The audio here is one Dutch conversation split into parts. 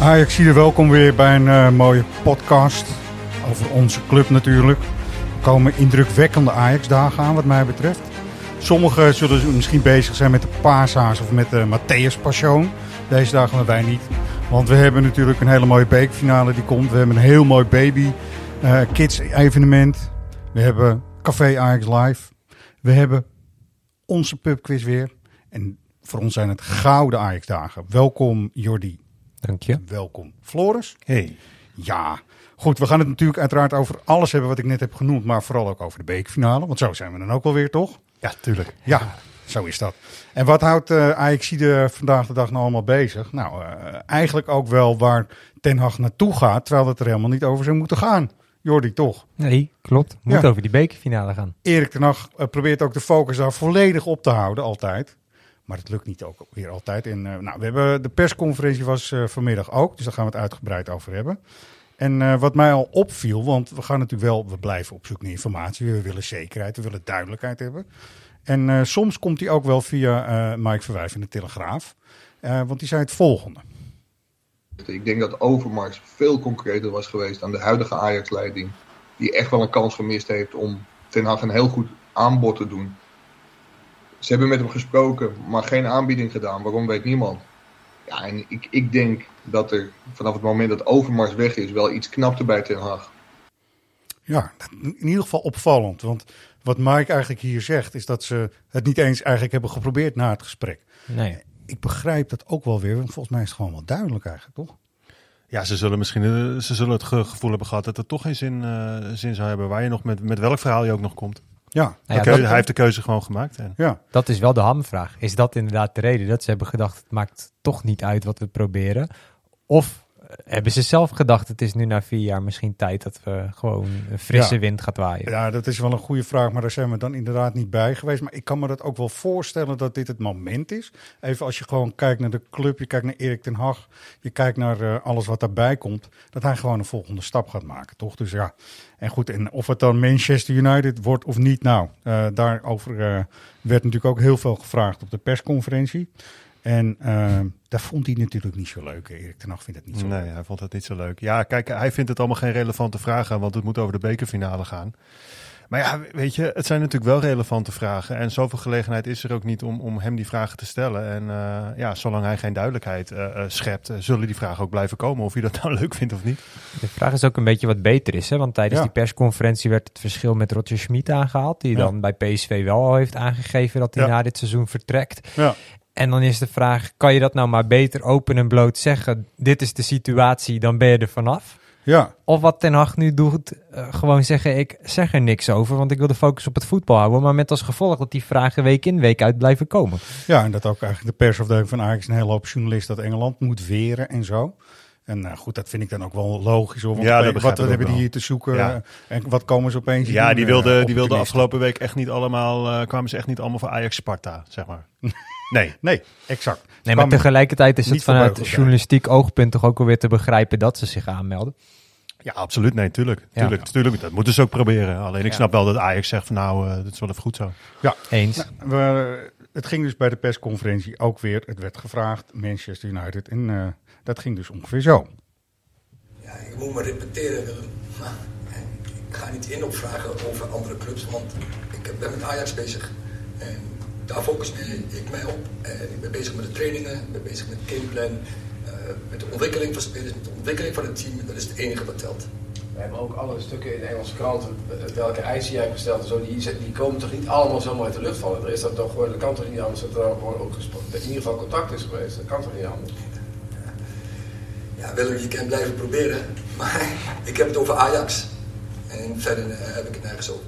Ajax je welkom weer bij een eh, mooie podcast over onze club natuurlijk. Er komen indrukwekkende Ajax-dagen aan wat mij betreft. Sommigen zullen misschien bezig zijn met de paashaas of met de Matthäus Passion. Deze dagen maar wij niet. Want we hebben natuurlijk een hele mooie bekerfinale die komt. We hebben een heel mooi baby eh. We hebben Café Ajax Live. We hebben onze pubquiz weer. En voor ons zijn het gouden Ajax-dagen. Welkom Jordi. Dank je. Welkom. Floris? Hey. Ja, goed. We gaan het natuurlijk uiteraard over alles hebben wat ik net heb genoemd. Maar vooral ook over de bekerfinale. Want zo zijn we dan ook wel weer, toch? Ja, tuurlijk. Ja, zo is dat. En wat houdt uh, ajax vandaag de dag nou allemaal bezig? Nou, uh, eigenlijk ook wel waar Ten Hag naartoe gaat. Terwijl het er helemaal niet over zou moeten gaan. Jordi, toch? Nee, klopt. Moet Ja. over die bekerfinale gaan. Erik ten Hag uh, probeert ook de focus daar volledig op te houden, altijd. Maar het lukt niet ook weer altijd. En, uh, nou, we hebben, de persconferentie was uh, vanmiddag ook, dus daar gaan we het uitgebreid over hebben. En uh, wat mij al opviel, want we gaan natuurlijk wel, we blijven op zoek naar informatie. We willen zekerheid, we willen duidelijkheid hebben. En soms komt die ook wel via Mike Verwijf in de Telegraaf. Want die zei het volgende. Ik denk dat Overmars veel concreter was geweest aan de huidige Ajax-leiding. Die echt wel een kans gemist heeft om Ten Hag een heel goed aanbod te doen. Ze hebben met hem gesproken, maar geen aanbieding gedaan. Waarom weet niemand. Ja, en ik, ik denk dat er vanaf het moment dat Overmars weg is, wel iets knapte bij Ten Hag. Ja, in ieder geval opvallend. Want wat Mike eigenlijk hier zegt, is dat ze het niet eens eigenlijk hebben geprobeerd na het gesprek. Nee. Ik begrijp dat ook wel weer, want volgens mij is het gewoon wel duidelijk eigenlijk, toch? Ja, ze zullen misschien uh, ze zullen het ge gevoel hebben gehad dat het toch geen zin, uh, zin zou hebben waar je nog met, met welk verhaal je ook nog komt. Ja, Nou ja, keuze, dat- hij heeft de keuze gewoon gemaakt. En, ja. Dat is wel de hamvraag. Is dat inderdaad de reden dat ze hebben gedacht, het maakt toch niet uit wat we proberen? Of hebben ze zelf gedacht, het is nu na vier jaar misschien tijd dat we gewoon een frisse Ja. wind gaat waaien? Ja, dat is wel een goede vraag, maar daar zijn we dan inderdaad niet bij geweest. Maar ik kan me dat ook wel voorstellen dat dit het moment is. Even als je gewoon kijkt naar de club, je kijkt naar Erik ten Hag, je kijkt naar eh, alles wat daarbij komt, dat hij gewoon een volgende stap gaat maken, toch? Dus ja, en goed, en of het dan Manchester United wordt of niet, nou, eh, daarover eh, werd natuurlijk ook heel veel gevraagd op de persconferentie. En eh, daar vond hij natuurlijk niet zo leuk. Erik ten Hag vindt het niet zo nee, leuk. hij vond het niet zo leuk. Ja, kijk, hij vindt het allemaal geen relevante vragen, want het moet over de bekerfinale gaan. Maar ja, weet je, het zijn natuurlijk wel relevante vragen. En zoveel gelegenheid is er ook niet om, om hem die vragen te stellen. En uh, ja, zolang hij geen duidelijkheid uh, uh, schept, zullen die vragen ook blijven komen. Of je dat nou leuk vindt of niet. De vraag is ook een beetje wat beter is. Hè? Want tijdens Ja. die persconferentie werd het verschil met Roger Schmid aangehaald. Die Ja. dan bij PSV wel al heeft aangegeven dat hij Ja. na dit seizoen vertrekt. En dan is de vraag, kan je dat nou maar beter open en bloot zeggen? Dit is de situatie, dan ben je er vanaf. Ja, Of wat Ten Hag nu doet, eh, gewoon zeggen, ik zeg er niks over, want ik wil de focus op het voetbal houden. Maar met als gevolg dat die vragen week in, week uit blijven komen. Ja, en dat ook eigenlijk de persafdeling van Ajax een hele hoop journalisten dat Engeland moet weren en zo. En nou goed, dat vind ik dan ook wel logisch hoor. Want Ja, opeens- wat, hebben die hier te zoeken? Ja. eh, En wat komen ze opeens Ja, doen, die eh, wilde, die wilde opportunisten? afgelopen week echt niet allemaal, uh, kwamen ze echt niet allemaal voor Ajax Sparta, zeg maar. Nee. Nee, exact. Nee, maar tegelijkertijd is het vanuit ja. journalistiek oogpunt toch ook alweer te begrijpen dat ze zich aanmelden. Ja, absoluut. Nee, tuurlijk. Ja. tuurlijk, tuurlijk. Dat moeten ze ook proberen. Alleen ik Ja. snap wel dat Ajax zegt van nou, uh, dit is wel even goed zo. Eens. Nou, we, het ging dus bij de persconferentie ook weer. Het werd gevraagd, Manchester United. En eh, dat ging dus ongeveer zo. Ja, ik moet me repeteren, Willem. Maar ik ga niet in op vragen over andere clubs, want ik ben met Ajax bezig. En daar focus ik mij op. En ik ben bezig met de trainingen, ik ben bezig met het gameplan, uh, met de ontwikkeling van spelers, met de ontwikkeling van het team. Dat is het enige wat telt. We hebben ook alle stukken in de Engelse kranten, eh, welke eisen jij hebt gesteld en zo, die, die komen toch niet allemaal zomaar uit de lucht vallen. Er is dat toch gewoon, dat kan toch niet anders dat er gewoon ook gesproken, in ieder geval contact is geweest. Dat kan toch niet anders. Ja, Willem, je kan blijven proberen, maar ik heb het over Ajax. En verder heb ik het nergens over.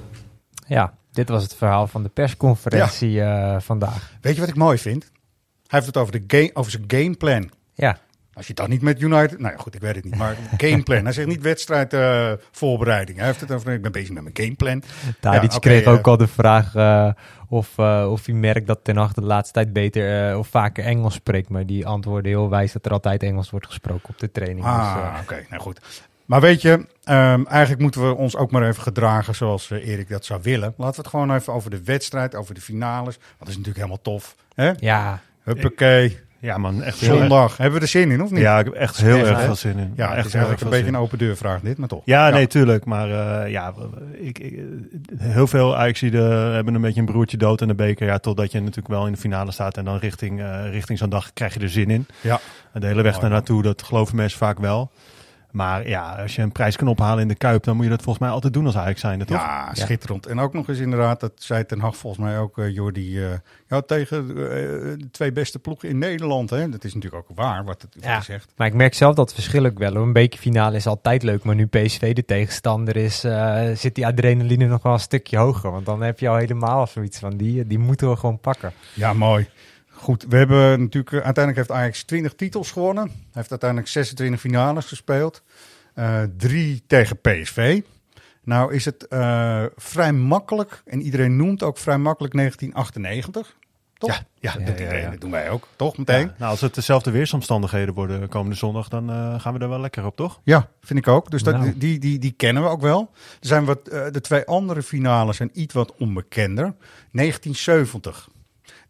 Ja, Dit was het verhaal van de persconferentie eh, vandaag. Weet je wat ik mooi vind? Hij heeft het over, de game, over zijn gameplan. Ja, Als je dat niet met United... Nou ja, goed, ik weet het niet. Maar gameplan. Hij zegt niet wedstrijdvoorbereiding. voorbereiding. Hij heeft het over... Ik ben bezig met mijn gameplan. Tadic Ja, kreeg eh. ook al de vraag eh, of, of hij merkt dat Ten Hag de laatste tijd beter of vaker Engels spreekt. Maar die antwoordde heel wijs dat er altijd Engels wordt gesproken op de training. Ah, Dus, oké. Nou goed. Maar weet je, ehm, eigenlijk moeten we ons ook maar even gedragen zoals eh, Erik dat zou willen. Laten we het gewoon even over de wedstrijd, over de finales. Want dat is natuurlijk helemaal tof. Hè? ja, Huppakee. Ja man, echt erg. Zondag. Hebben we er zin in, of niet? Ja, ik heb echt heel erg veel zin in. Ja, het echt is eigenlijk een beetje zin. een open deur vraag dit, maar toch. Ja, nee, tuurlijk. Maar eh, ja, ik, ik, heel veel Ajaxiden hebben een beetje een broertje dood in de beker. Ja, totdat je natuurlijk wel in de finale staat. En dan richting, eh, richting zo'n dag krijg je er zin in. Ja. En de hele weg naartoe, dat geloven mensen vaak wel. Maar ja, als je een prijs kan ophalen in de Kuip, dan moet je dat volgens mij altijd doen als Ajax zijnde, toch? Ja, schitterend. En ook nog eens inderdaad, dat zei Ten Hag volgens mij ook, eh Jordi, eh, ja, tegen eh, de twee beste ploegen in Nederland. Hè? Dat is natuurlijk ook waar wat het Ja. hij zegt. maar ik merk zelf dat verschil ook wel. hoor. Een bekerfinale is altijd leuk, maar nu PSV de tegenstander is, eh, zit die adrenaline nog wel een stukje hoger. Want dan heb je al helemaal zoiets van, die, die moeten we gewoon pakken. Ja, mooi. Goed, we hebben natuurlijk, eh, uiteindelijk heeft Ajax 20 titels gewonnen. Hij heeft uiteindelijk 26 finales gespeeld. Eh, drie tegen PSV. Nou is het eh, vrij makkelijk, en iedereen noemt ook vrij makkelijk 1998. Toch? Ja, ja, dat, ja, ja, doen wij ook, toch meteen? Nou, als het dezelfde weersomstandigheden worden komende zondag, dan gaan we er wel lekker op, toch? Ja, vind ik ook. Dus dat, Nou. die, die, die kennen we ook wel. Er zijn wat, de twee andere finales zijn iets wat onbekender. 1970.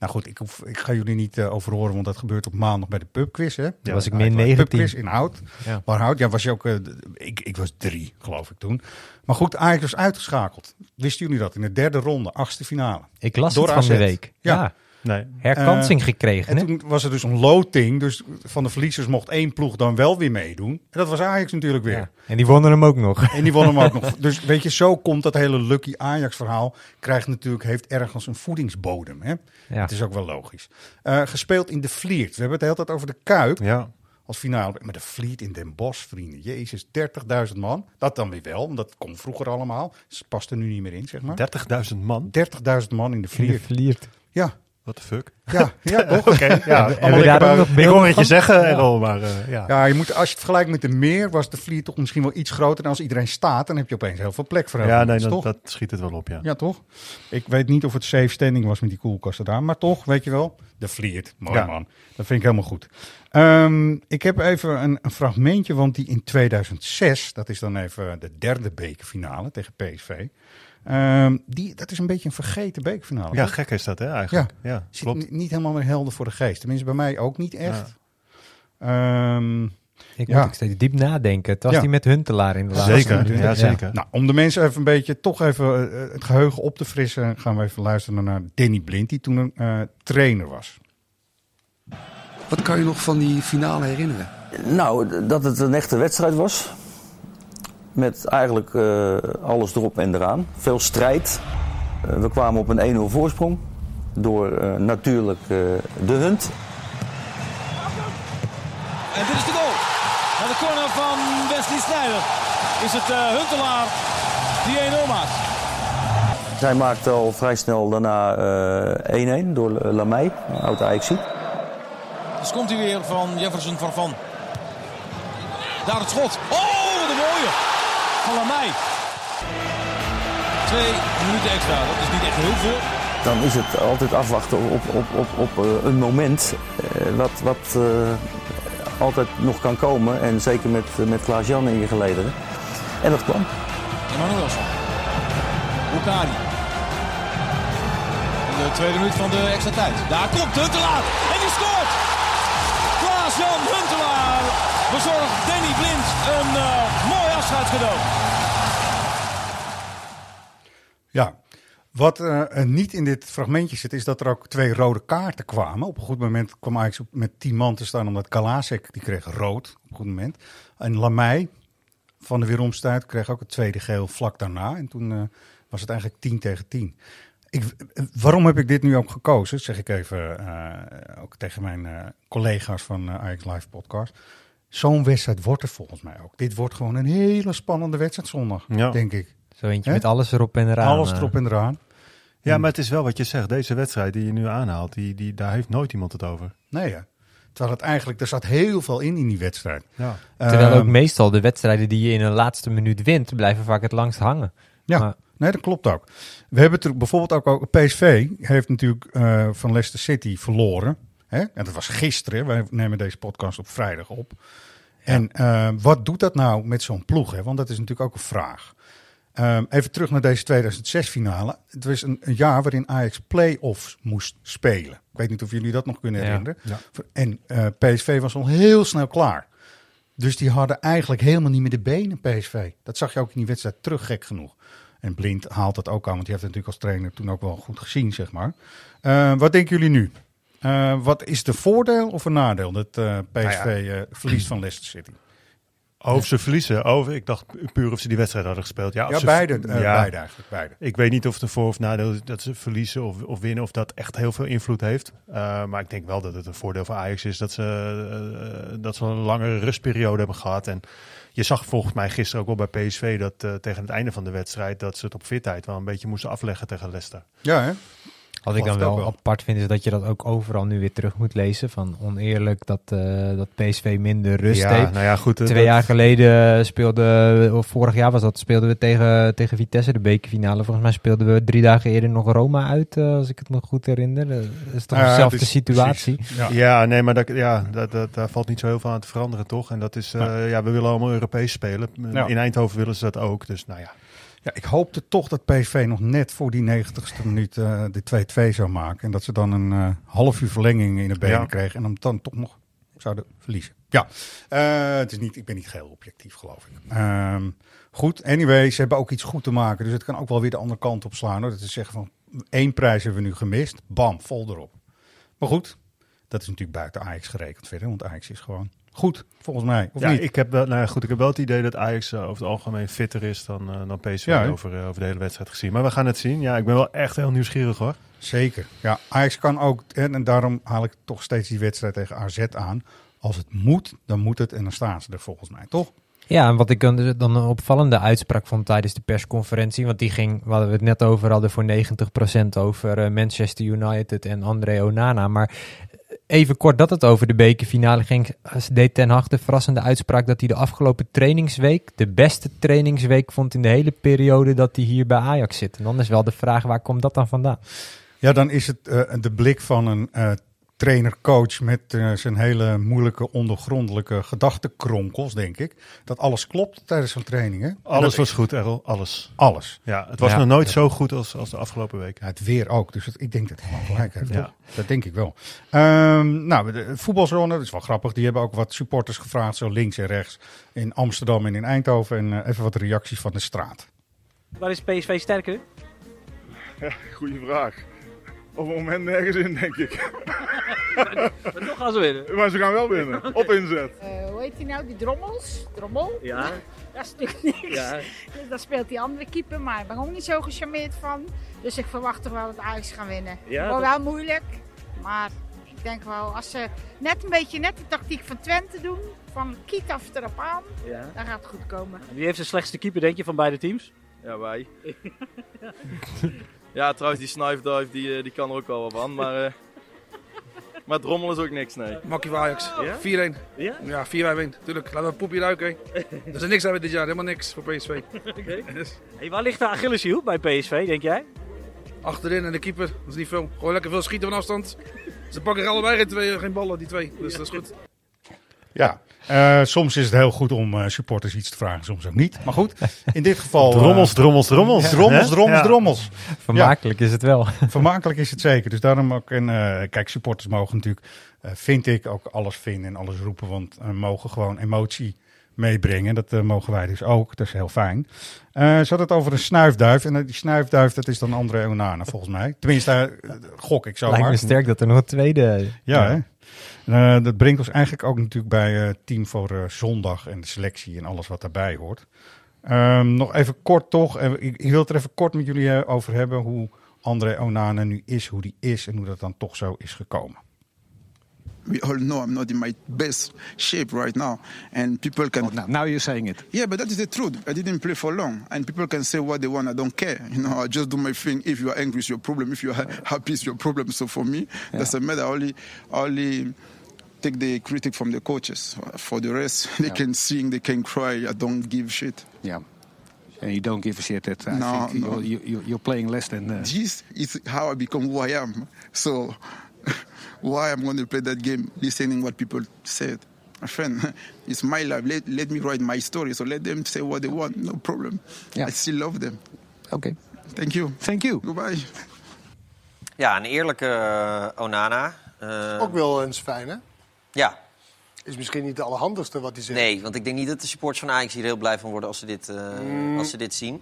Nou goed, ik, hoef, ik ga jullie niet eh, over horen, want dat gebeurt op maandag bij de pubquiz. Hè? Toen was ik min de 19. Pubquiz in Hout. Ja. Waar Hout, ja, was je ook... eh, ik, ik was drie, geloof ik toen. Maar goed, Ajax was uitgeschakeld. Wisten jullie dat? In de derde ronde, achtste finale. Ik las Door het van de week. Ja. Nee. herkansing gekregen. En hè? toen was er dus een loting. Dus van de verliezers mocht één ploeg dan wel weer meedoen. En dat was Ajax natuurlijk weer. Ja. En die wonnen hem ook nog. En die won hem ook nog. Dus weet je, zo komt dat hele Lucky Ajax verhaal. Krijgt natuurlijk, heeft ergens een voedingsbodem. Hè? Ja. Het is ook wel logisch. Eh, gespeeld in de Vliert. We hebben het de hele tijd over de Kuip Ja. als finale. Maar de Vliert in Den Bosch, vrienden. Jezus, 30.000 man. Dat dan weer wel, want dat kon vroeger allemaal. Dus past er nu niet meer in, zeg maar. 30.000 man? 30.000 man in de In de Vliert. Vliert. Ja, What the fuck? ja, ja toch? Oké, ja. We daar ook nog Ik hoor het je zeggen, Errol, maar eh, ja. Ja, je moet, als je het vergelijkt met de meer, was de Vliert toch misschien wel iets groter. En als iedereen staat, dan heb je opeens heel veel plek voor Ja, nee, dat, toch? dat schiet het wel op, ja. Ja, toch? Ik weet niet of het safe standing was met die koelkasten daar. Maar toch, weet je wel. De Vliert. Mooi Ja. man. Dat vind ik helemaal goed. Ehm, ik heb even een, een fragmentje. Want die in 2006, dat is dan even de derde bekerfinale tegen PSV. Ehm, die, dat is een beetje een vergeten bekerfinale. Ja, toch? gek is dat, hè, eigenlijk. Ja, Zit klopt. ni- niet helemaal meer helder voor de geest. Tenminste, bij mij ook niet echt. Ehm, Ik Ja. moet ook steeds diep nadenken. Het was Ja. die met Huntelaar in de laatste Zeker, ja, zeker. Nou, om de mensen even een beetje, toch even eh, het geheugen op te frissen, gaan we even luisteren naar Danny Blind, die toen een eh, trainer was. Wat kan je nog van die finale herinneren? Nou, dat het een echte wedstrijd was. Met eigenlijk eh, alles erop en eraan. Veel strijd. Eh, we kwamen op een 1-0 voorsprong. Door eh, natuurlijk de Hunt. En dit is de goal. Van de corner van Wesley Sneijder is het Huntelaar die 1-0 maakt. Zij maakte al vrij snel daarna eh, 1-1 door Lamey, oud Ajaxiet. Dus komt hij weer van Jefferson Farfan. Daar het schot. Oh, een mooie. Van Lamey. Twee minuten extra. Dat is niet echt heel veel. Dan is het altijd afwachten op, op, op, op eh, een moment eh, wat, wat eh, altijd nog kan komen. En zeker met, met Klaas-Jan in je gelederen. En dat kwam. Emanuelson. Bukari. In de tweede minuut van de extra tijd. Daar komt Huntelaar. En die scoort. Klaas-Jan Huntelaar bezorgt Danny Blind een eh, mooi afscheidscadeau. Ja, wat eh, niet in dit fragmentje zit, is dat er ook twee rode kaarten kwamen. Op een goed moment kwam Ajax met tien man te staan, omdat Kalasek, die kreeg rood op een goed moment. En Lamey van de Weeromstuit kreeg ook het tweede geel vlak daarna. En toen eh, was het eigenlijk 10 tegen 10. Ik, waarom heb ik dit nu ook gekozen? Zeg ik even eh, ook tegen mijn collega's van Ajax Live Podcast. Zo'n wedstrijd wordt er volgens mij ook. Dit wordt gewoon een hele spannende wedstrijd zondag, Ja. denk ik. Zo eentje Hè? met alles erop en eraan. Alles eh. erop en eraan. Ja, maar het is wel wat je zegt. Deze wedstrijd die je nu aanhaalt, die, die, daar heeft nooit iemand het over. Nee, ja. Terwijl het eigenlijk, er zat heel veel in in die wedstrijd. Ja. Terwijl ook Ehm, meestal de wedstrijden die je in een laatste minuut wint, blijven vaak het langst hangen. Ja, Maar- nee, dat klopt ook. We hebben het er bijvoorbeeld ook, ook PSV heeft natuurlijk eh, van Leicester City verloren. Hè? En dat was gisteren. Wij nemen deze podcast op vrijdag op. En eh, wat doet dat nou met zo'n ploeg? Hè? Want dat is natuurlijk ook een vraag. Ehm, even terug naar deze 2006 finale. Het was een, een jaar waarin Ajax play-offs moest spelen. Ik weet niet of jullie dat nog kunnen herinneren. Ja. En eh, PSV was al heel snel klaar. Dus die hadden eigenlijk helemaal niet meer de benen, PSV. Dat zag je ook in die wedstrijd terug, gek genoeg. En Blind haalt dat ook aan, want die heeft het natuurlijk als trainer toen ook wel goed gezien, zeg maar. Eh, wat denken jullie nu? Eh, wat is de voordeel of een nadeel dat PSV Nou eh, verliest van Leicester City? Of ze verliezen. Over, ik dacht puur of ze die wedstrijd hadden gespeeld. Ja, ze- beide, eh, ja. beide eigenlijk, beide. Ik weet niet of het een voor- of nadeel is dat ze verliezen of, of winnen, of dat echt heel veel invloed heeft. Uh, maar ik denk wel dat het een voordeel voor Ajax is dat ze, uh, dat ze een langere rustperiode hebben gehad. En je zag volgens mij gisteren ook wel bij PSV dat tegen het einde van de wedstrijd dat ze het op fitheid wel een beetje moesten afleggen tegen Leicester. Ja, hè? Wat ik dan wel, wel, apart vind is dat je dat ook overal nu weer terug moet lezen. Van oneerlijk dat, uh, dat PSV minder rust ja, heeft. Nou ja, goed, Twee dat... jaar geleden speelde, of vorig jaar was dat, speelden we tegen, tegen Vitesse de bekerfinale. Volgens mij speelden we drie dagen eerder nog Roma uit, uh, als ik het me goed herinner. Dat is toch Ja, dezelfde dus, situatie. Ja. ja, nee, maar dat, ja, dat, dat, daar valt niet zo heel veel aan te veranderen, toch? En dat is, uh, ja. ja, we willen allemaal Europees spelen. Ja. In Eindhoven willen ze dat ook, dus nou ja. Ja, ik hoopte toch dat PSV nog net voor die 90ste minuut uh, de 2-2 zou maken. En dat ze dan een uh, half uur verlenging in de benen ja. kregen. En hem dan toch nog zouden verliezen. Ja, uh, het is niet, ik ben niet geheel objectief, geloof ik. Um, goed, anyway, ze hebben ook iets goed te maken. Dus het kan ook wel weer de andere kant op slaan. Hoor. Dat is zeggen van, één prijs hebben we nu gemist. Bam, vol erop. Maar goed, dat is natuurlijk buiten Ajax gerekend verder. Want Ajax is gewoon goed, volgens mij. Of ja, niet? Ik heb, wel, nou ja, goed, ik heb wel het idee dat Ajax uh, over het algemeen fitter is dan, uh, dan PSV ja, over, uh, over de hele wedstrijd gezien. Maar we gaan het zien. Ja, ik ben wel echt heel nieuwsgierig hoor. Zeker. Ja, Ajax kan ook, en, en daarom haal ik toch steeds die wedstrijd tegen AZ aan. Als het moet, dan moet het en dan staan ze er volgens mij, toch? Ja, en wat ik dan een opvallende uitspraak vond tijdens de persconferentie, want die ging, waar we het net over hadden, voor 90% over Manchester United en André Onana. Maar even kort dat het over de bekerfinale ging, deed Ten Hag de verrassende uitspraak dat hij de afgelopen trainingsweek de beste trainingsweek vond in de hele periode dat hij hier bij Ajax zit. En dan is wel de vraag, waar komt dat dan vandaan? Ja, dan is het uh, de blik van een uh, trainer-coach met uh, zijn hele moeilijke ondergrondelijke gedachtenkronkels, denk ik. Dat alles klopt tijdens zo'n training. Hè? Alles was goed, Errol. Alles. Alles. Ja, het was ja, nog nooit ja. zo goed als, als de afgelopen week. Ja, het weer ook. Dus het, ik denk dat hij gewoon gelijk heeft. Ja. Dat denk ik wel. Um, nou, de voetbalzone, dat is wel grappig. Die hebben ook wat supporters gevraagd, zo links en rechts. In Amsterdam en in Eindhoven. En uh, even wat reacties van de straat. Waar is PSV sterker? Ja, goede vraag. Op het moment nergens in, denk ik. maar toch gaan ze winnen. Maar ze gaan wel winnen. Op inzet. Uh, hoe heet hij nou? Die Drommels? Drommel? Ja. Dat is natuurlijk niks. Ja. Dus dat speelt die andere keeper, maar ik ben ook niet zo gecharmeerd van. Dus ik verwacht toch wel dat Ajax gaan winnen. Ja, dat... wel moeilijk, maar ik denk wel als ze net een beetje net de tactiek van Twente doen, van kiet af erop aan, ja. dan gaat het goed komen. En wie heeft de slechtste keeper, denk je, van beide teams? Ja, wij. Ja, trouwens, die snuifduif die, die kan er ook wel wat van, maar, uh, maar Drommel is ook niks, nee. Makkie voor Ajax, ja? 4-1. Ja? Ja, 4-1 wint. Tuurlijk, laten we poepje ruiken. Er is niks aan dit jaar, helemaal niks voor PSV. Okay. Hey, waar ligt de Achilleshiel bij PSV, denk jij? Achterin en de keeper, dat is niet veel. Gewoon lekker veel schieten van afstand. Ze pakken er allebei geen, twee, geen ballen, die twee. Dus ja. dat is goed. Ja, uh, soms is het heel goed om uh, supporters iets te vragen, soms ook niet. Maar goed, in dit geval... drommels, uh, drommels, drommels. Drommels, drommels, ja. drommels. Vermakelijk ja. is het wel. Vermakelijk is het zeker. Dus daarom ook... En kijk, supporters mogen natuurlijk, vind ik, ook alles vinden en alles roepen. Want mogen gewoon emotie meebrengen. Dat mogen wij dus ook. Dat is heel fijn. ze had het over een snuifduif. En die snuifduif, dat is dan André Onana, volgens mij. Tenminste, gok ik zo Lijkt maar. me sterk dat er nog een tweede... Ja, hè? Uh, dat brengt ons eigenlijk ook natuurlijk bij uh, team voor uh, zondag en de selectie en alles wat daarbij hoort. Um, nog even kort toch, ik, ik, wil het er even kort met jullie over hebben hoe André Onana nu is, hoe die is en hoe dat dan toch zo is gekomen. We all know I'm not in my best shape right now, and people can. Oh, now, now you're saying it. Yeah, but that is the truth. I didn't play for long, and people can say what they want. I don't care. You know, I just do my thing. If you are angry, it's your problem. If you are happy, it's your problem. So for me, yeah. that's a matter. I only, only take the critic from the coaches. For the rest, they yeah. can sing, they can cry. I don't give shit. Yeah. And you don't give a shit that I no, think no. You're, you're, you're, playing less than. Uh... This is how I become who I am. So why I'm going to play that game, listening what people said. My friend, it's my life. Let, let me write my story. So let them say what they want. No problem. Yeah. I still love them. Okay. Thank you. Thank you. Goodbye. Ja, een eerlijke uh, Onana. Uh, Ook wel eens fijn, hè? Ja. Is misschien niet de allerhandigste wat hij zegt. Nee, want ik denk niet dat de supporters van Ajax hier heel blij van worden als ze dit, uh, mm. als ze dit zien.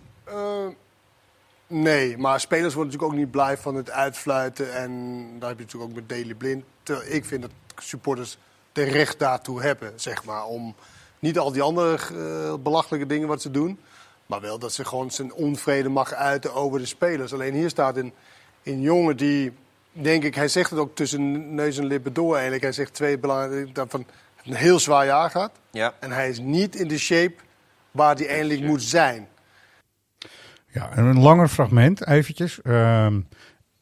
Nee, maar spelers worden natuurlijk ook niet blij van het uitfluiten. En daar heb je natuurlijk ook met Daily Blind. Ik vind dat supporters de recht daartoe hebben, zeg maar. Om niet al die andere uh, belachelijke dingen wat ze doen. Maar wel dat ze gewoon zijn onvrede mag uiten over de spelers. Alleen hier staat een, een jongen die, denk ik, hij zegt het ook tussen neus en lippen door eigenlijk. Hij zegt twee belangrijke, dat van een heel zwaar jaar gaat. Ja. En hij is niet in de shape waar hij eindelijk moet zijn. Ja, een langer fragment, eventjes. Um,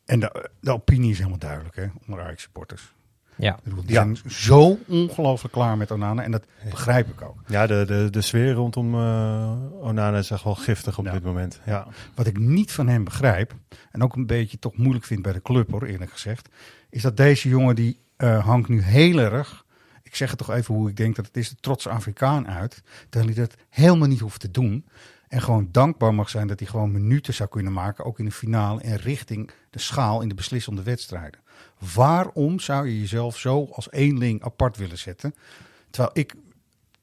en de, de, opinie is helemaal duidelijk, hè, onder Ajax supporters. Ja. Die zijn zo ongelooflijk klaar met Onana en dat begrijp ik ook. Ja, de, de, de sfeer rondom uh, Onana is echt wel giftig op ja. dit moment. Ja. Wat ik niet van hem begrijp, en ook een beetje toch moeilijk vind bij de club hoor, eerlijk gezegd, is dat deze jongen die uh, hangt nu heel erg, ik zeg het toch even hoe ik denk dat het is, de trotse Afrikaan uit, terwijl hij dat helemaal niet hoeft te doen. En gewoon dankbaar mag zijn dat hij gewoon minuten zou kunnen maken, ook in de finale en richting de schaal in de beslissende wedstrijden. Waarom zou je jezelf zo als eenling apart willen zetten? Terwijl ik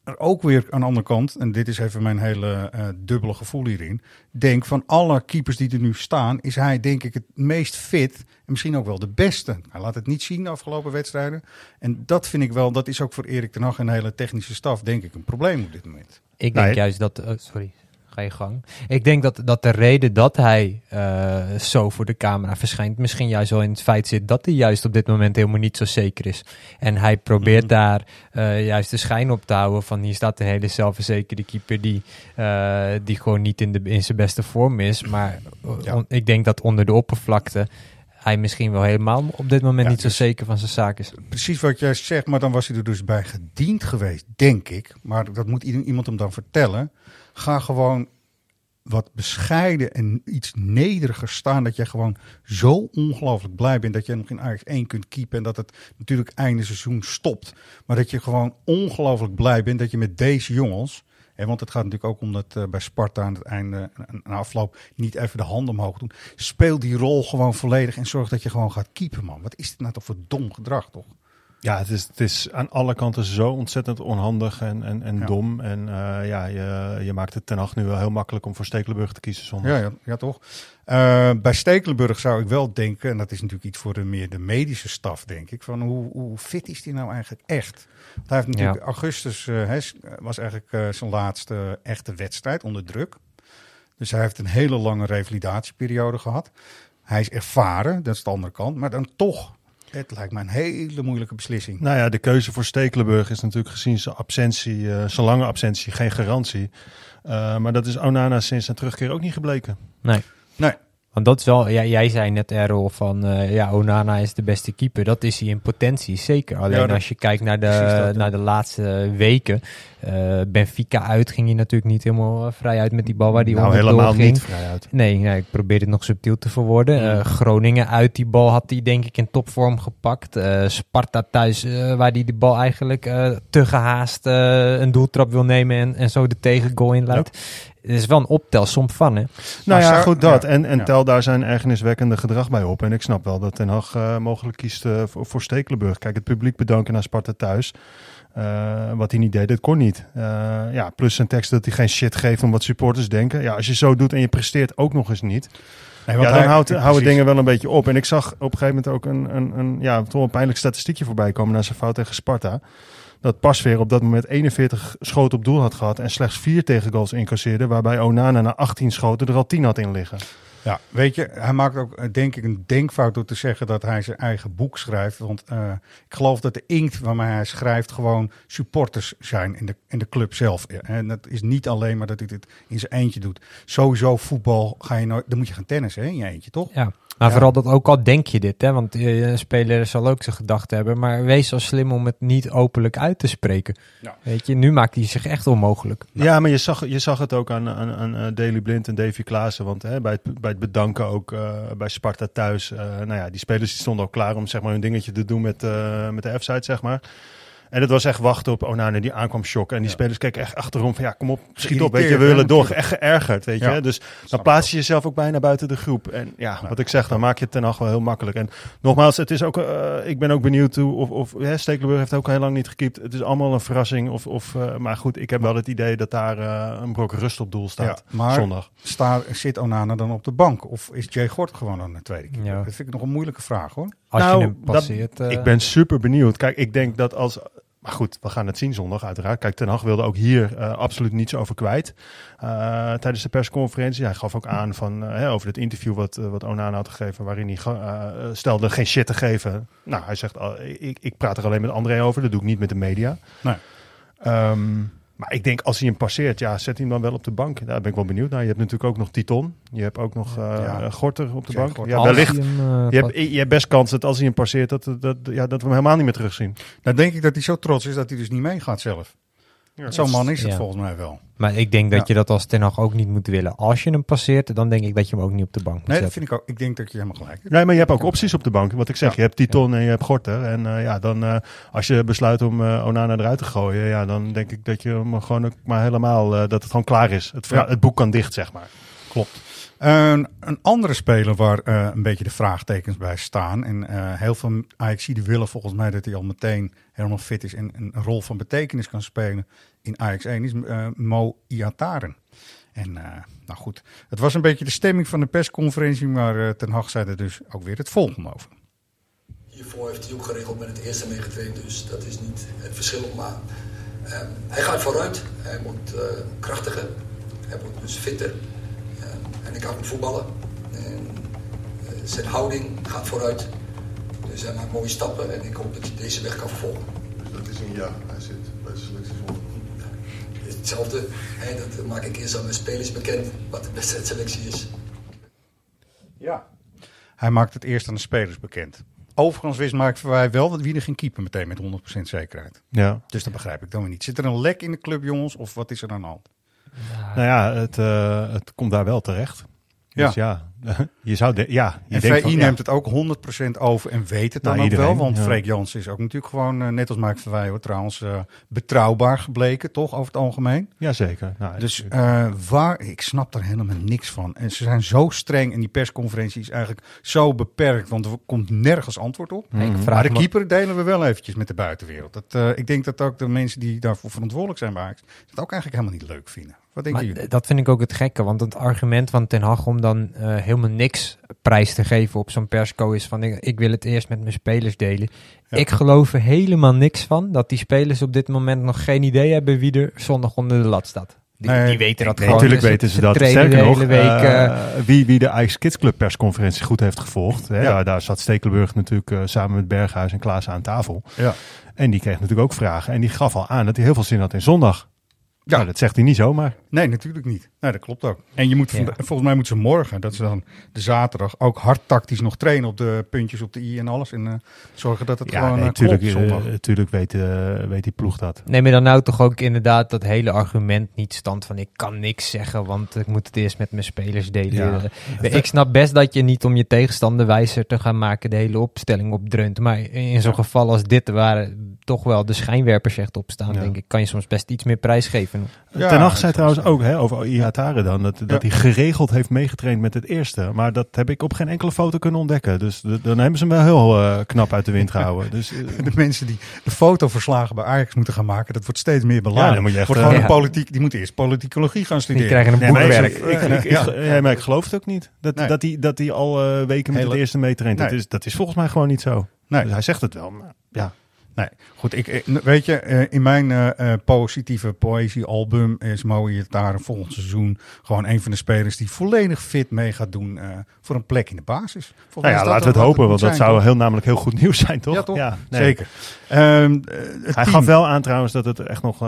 er ook weer aan de andere kant, en dit is even mijn hele uh, dubbele gevoel hierin, denk van alle keepers die er nu staan, is hij denk ik het meest fit en misschien ook wel de beste. Hij laat het niet zien de afgelopen wedstrijden. En dat vind ik wel, dat is ook voor Erik ten Hag en de hele technische staf denk ik een probleem op dit moment. Ik denk nee. juist dat, oh, sorry, ga je gang. Ik denk dat, dat de reden dat hij uh, zo voor de camera verschijnt, misschien juist wel in het feit zit dat hij juist op dit moment helemaal niet zo zeker is. En hij probeert mm. daar uh, juist de schijn op te houden van hier staat een hele zelfverzekerde keeper die, uh, die gewoon niet in, de, in zijn beste vorm is. Maar ja. on, ik denk dat onder de oppervlakte hij misschien wel helemaal op dit moment ja, niet zo dus zeker van zijn zaak is. Precies wat jij zegt, maar dan was hij er dus bij gediend geweest, denk ik. Maar dat moet iemand hem dan vertellen. Ga gewoon wat bescheiden en iets nederiger staan. Dat je gewoon zo ongelooflijk blij bent dat je nog in Ajax 1 kunt keepen. En dat het natuurlijk einde seizoen stopt. Maar dat je gewoon ongelooflijk blij bent dat je met deze jongens... Hè, want het gaat natuurlijk ook om dat uh, bij Sparta aan het einde, een afloop, niet even de handen omhoog doen. Speel die rol gewoon volledig en zorg dat je gewoon gaat keepen, man. Wat is dit nou toch voor dom gedrag, toch? Ja, het is, het is aan alle kanten zo ontzettend onhandig en, en, en Ja. dom. En uh, ja, je, je maakt het ten acht nu wel heel makkelijk om voor Stekelenburg te kiezen zondag. Ja, ja, ja toch. Uh, bij Stekelenburg zou ik wel denken, en dat is natuurlijk iets voor de meer de medische staf, denk ik, van hoe, hoe fit is die nou eigenlijk echt? Want hij heeft natuurlijk Ja. augustus uh, hij is- was eigenlijk uh, zijn laatste echte wedstrijd onder druk. Dus hij heeft een hele lange revalidatieperiode gehad. Hij is ervaren, dat is de andere kant, maar dan toch. Het lijkt me een hele moeilijke beslissing. Nou ja, de keuze voor Stekelenburg is natuurlijk gezien zijn absentie, eh, zijn lange absentie, geen garantie. Eh, maar dat is Onana sinds zijn terugkeer ook niet gebleken. Nee. Nee. Want dat is wel, ja, jij zei net Errol van eh, ja, Onana is de beste keeper. Dat is hij in potentie, zeker. Alleen Ja, als je kijkt naar de, dat, ja. naar de laatste weken. eh, Benfica uit ging hij natuurlijk niet helemaal eh, vrij uit met die bal waar die Nou, onderdoor helemaal ging. niet vrij uit. Nee, nee, ik probeer het nog subtiel te verwoorden. Groningen uit die bal had hij denk ik in topvorm gepakt. Sparta thuis, waar hij die bal eigenlijk te gehaast eh, een doeltrap wil nemen en, en zo de tegengoal inleidt. Het is wel een optelsom van, hè? Nou Maar ja, goed dat. ja, en en ja. tel daar zijn ergerniswekkende gedrag bij op. En ik snap wel dat Ten Hag eh, mogelijk kiest eh, voor, voor Stekelenburg. Kijk, het publiek bedanken naar Sparta thuis. Eh, wat hij niet deed, dat kon niet. Eh, ja, plus zijn tekst dat hij geen shit geeft om wat supporters denken. Ja, als je zo doet en je presteert ook nog eens niet. Nee, ja, want dan hij- houdt, houden dingen wel een beetje op. En ik zag op een gegeven moment ook een, een, een, ja, toch een pijnlijk statistiekje voorbij komen na zijn fout tegen Sparta. Dat Pasveer op dat moment 41 schoten op doel had gehad en slechts 4 tegengoals incasseerde. Waarbij Onana na 18 schoten er al 10 had in liggen. Ja, weet je, hij maakt ook eh, denk ik een denkfout door te zeggen dat hij zijn eigen boek schrijft. Want uh, ik geloof dat de inkt waarmee hij schrijft gewoon supporters zijn in de, in de club zelf. En dat is niet alleen maar dat hij dit in zijn eentje doet. Sowieso voetbal ga je nooit, dan moet je gaan tennissen hè, in je eentje, toch? Ja. Maar vooral dat ook al denk je dit, hè? want een speler zal ook zijn gedachten hebben. Maar wees zo slim om het niet openlijk uit te spreken. Ja. Weet je, nu maakt hij zich echt onmogelijk. Ja, maar je zag, je zag het ook aan, aan, aan uh, Daley Blind en Davy Klaassen. Want hè, bij, het, bij het bedanken ook uh, bij Sparta thuis. Uh, nou ja, die spelers die stonden ook klaar om zeg maar, hun dingetje te doen met, met de F-site, zeg maar. En het was echt wachten op Onana die aankwam shock. En die spelers keken echt achterom van ja, kom op, schiet op. Weet je, we willen door. Echt geërgerd, weet je. Dus dan plaats je jezelf ook bijna buiten de groep. En ja, wat ik zeg, dan maak je het ten acht wel heel makkelijk. En nogmaals, het is ook, uh, ik ben ook benieuwd hoe, of, of ja, Stekelenburg heeft ook heel lang niet gekiept. Het is allemaal een verrassing. Of, of, uh, maar goed, ik heb wel het idee dat daar uh, een brok rust op doel staat maar zondag. Sta, zit Onana dan op de bank? Of is Jay Gort gewoon aan de tweede keer? Dat vind ik nog een moeilijke vraag hoor. Als nou, je hem passeert. Dat, ik ben super benieuwd. Kijk, ik denk dat als maar goed, we gaan het zien zondag uiteraard. Kijk, Ten Hag wilde ook hier uh, absoluut niets over kwijt. Uh, tijdens de persconferentie. Hij gaf ook aan van, uh, over het interview wat, wat Onana had gegeven... waarin hij stelde geen shit te geven. Nou, hij zegt, ik, ik praat er alleen met André over. Dat doe ik niet met de media. Nee. Um, maar ik denk als hij hem passeert, ja, zet hij hem dan wel op de bank. Daar ben ik wel benieuwd naar. Je hebt natuurlijk ook nog Titon. Je hebt ook nog uh, ja. Gorter op de bank. Gorter. Ja, wellicht. hem, uh, Je hebt, je hebt best kans dat als hij hem passeert, dat, dat, ja, dat we hem helemaal niet meer terugzien. Dan denk ik dat hij zo trots is dat hij dus niet meegaat zelf. Ja, Zo'n man is het ja. volgens mij wel. Maar ik denk dat Ja. je dat als Ten Hag ook niet moet willen. Als je hem passeert, dan denk ik dat je hem ook niet op de bank moet Nee, dat zetten. vind ik ook. Ik denk dat je helemaal gelijk hebt. Nee, maar je hebt ook opties op de bank. Wat ik zeg, je hebt Titon en je hebt Gorter. En eh, ja, dan eh, als je besluit om eh, Onana eruit te gooien, ja, dan denk ik dat je hem gewoon ook maar helemaal, eh, dat het gewoon klaar is. Het, verhaal- Ja. het boek kan dicht, zeg maar. Klopt. Een, een andere speler waar eh, een beetje de vraagtekens bij staan. En eh, heel veel Ajaxiden willen volgens mij dat hij al meteen helemaal fit is en een rol van betekenis kan spelen in Ajax 1 is eh, Mo Iataren. En nou goed, het was een beetje de stemming van de persconferentie, maar Ten Hag zei er dus ook weer het volgende over. Hiervoor heeft hij ook geregeld met het eerste meegetraind, dus dat is niet het verschil. Maar ehm, hij gaat vooruit, hij moet krachtiger, hij moet dus fitter. En ik kan hem voetballen. En, eh, zijn houding gaat vooruit. Dus hij maakt mooie stappen en ik hoop dat hij deze weg kan vervolgen. Dat is een ja, hij zit bij de selectie zonder. Hetzelfde, hè, dat maak ik eerst aan mijn spelers bekend, wat de wedstrijdselectie is. Ja. Hij maakt het eerst aan de spelers bekend. Overigens wist Mark Verwij wel dat wie er ging keeper meteen met 100% zekerheid. Ja. Dus dat begrijp ik dan weer niet. Zit er een lek in de club, jongens, of wat is er aan de hand? Nou ja, het, eh, het komt daar wel terecht. Dus ja, je zou de, ja, je En denkt VI van, ja. neemt het ook 100% over en weet het dan Nou, ook iedereen, wel. Want ja. Freek Jansen is ook natuurlijk gewoon, eh, net als Mark Verwij hoor, trouwens, eh, betrouwbaar gebleken, toch, over het algemeen. Jazeker. Nou, Dus eh, waar, ik snap er helemaal niks van. En ze zijn zo streng en die persconferentie is eigenlijk zo beperkt, want er komt nergens antwoord op. Ik vraag Maar de me- keeper delen we wel eventjes met de buitenwereld. Dat, eh, ik denk dat ook de mensen die daarvoor verantwoordelijk zijn bij dat ook eigenlijk helemaal niet leuk vinden. Wat dat vind ik ook het gekke, want het argument van Ten Hag om dan eh, helemaal niks prijs te geven op zo'n persco is van ik, ik wil het eerst met mijn spelers delen. Ja. Ik geloof er helemaal niks van dat die spelers op dit moment nog geen idee hebben wie er zondag onder de lat staat. Die, Nee, die weten dat Nee, gewoon. natuurlijk Dus weten ze dat. Sterker nog, week. eh, eh, wie, wie de Ajax Kids Club persconferentie goed heeft gevolgd. Hè, Ja. daar, daar zat Stekelenburg natuurlijk samen met Berghuis en Klaas aan tafel. Ja. En die kreeg natuurlijk ook vragen. En die gaf al aan dat hij heel veel zin had in zondag. Ja. Nou, dat zegt hij niet zomaar. Nee, natuurlijk niet. Nee, dat klopt ook. En je moet, Ja. volgens mij moeten ze morgen, dat is dan de zaterdag, ook hard tactisch nog trainen op de puntjes op de i en alles. En eh, zorgen dat het Ja, gewoon nee, eh, natuurlijk, klopt weet, eh, weet die ploeg dat. Neem je dan nou toch ook inderdaad dat hele argument niet stand van ik kan niks zeggen, want ik moet het eerst met mijn spelers delen. Ja. Eh, Ik snap best dat je niet om je tegenstander wijzer te gaan maken de hele opstelling opdreunt. Maar in zo'n geval als dit, waar toch wel de schijnwerpers echt op staan, Ja. denk ik, kan je soms best iets meer prijs geven. Ja, Ten Hag zei trouwens ook hè, over Ihatare dan, dat, dat hij geregeld heeft meegetraind met het eerste. Maar dat heb ik op geen enkele foto kunnen ontdekken. Dus d- dan hebben ze hem wel heel eh, knap uit de wind gehouden. Dus, eh, De mensen die de fotoverslagen bij Ajax moeten gaan maken, dat wordt steeds meer belangrijk. Ja, dan moet je echt, wordt gewoon eh, een politiek, die moeten eerst politicologie gaan studeren. krijgen een Nee, maar boekwerk. ik, ik, ik, maar ik geloof het ook niet. Dat, Nee. dat, hij, dat hij al eh, weken met Hele- het eerste meetraint. Dat, is, dat is volgens mij gewoon niet zo. Nee. Dus hij zegt het wel. Maar, ja. Nee, goed. Ik, weet je, eh, in mijn eh, positieve poëziealbum is Mooi daar volgend seizoen gewoon een van de spelers die volledig fit mee gaat doen voor een plek in de basis. Nou ja, laten we het hopen, want dat zou toch? heel, namelijk heel goed nieuws zijn, toch? Ja, toch? nee. Zeker. Het hij team. gaf wel aan trouwens dat het echt nog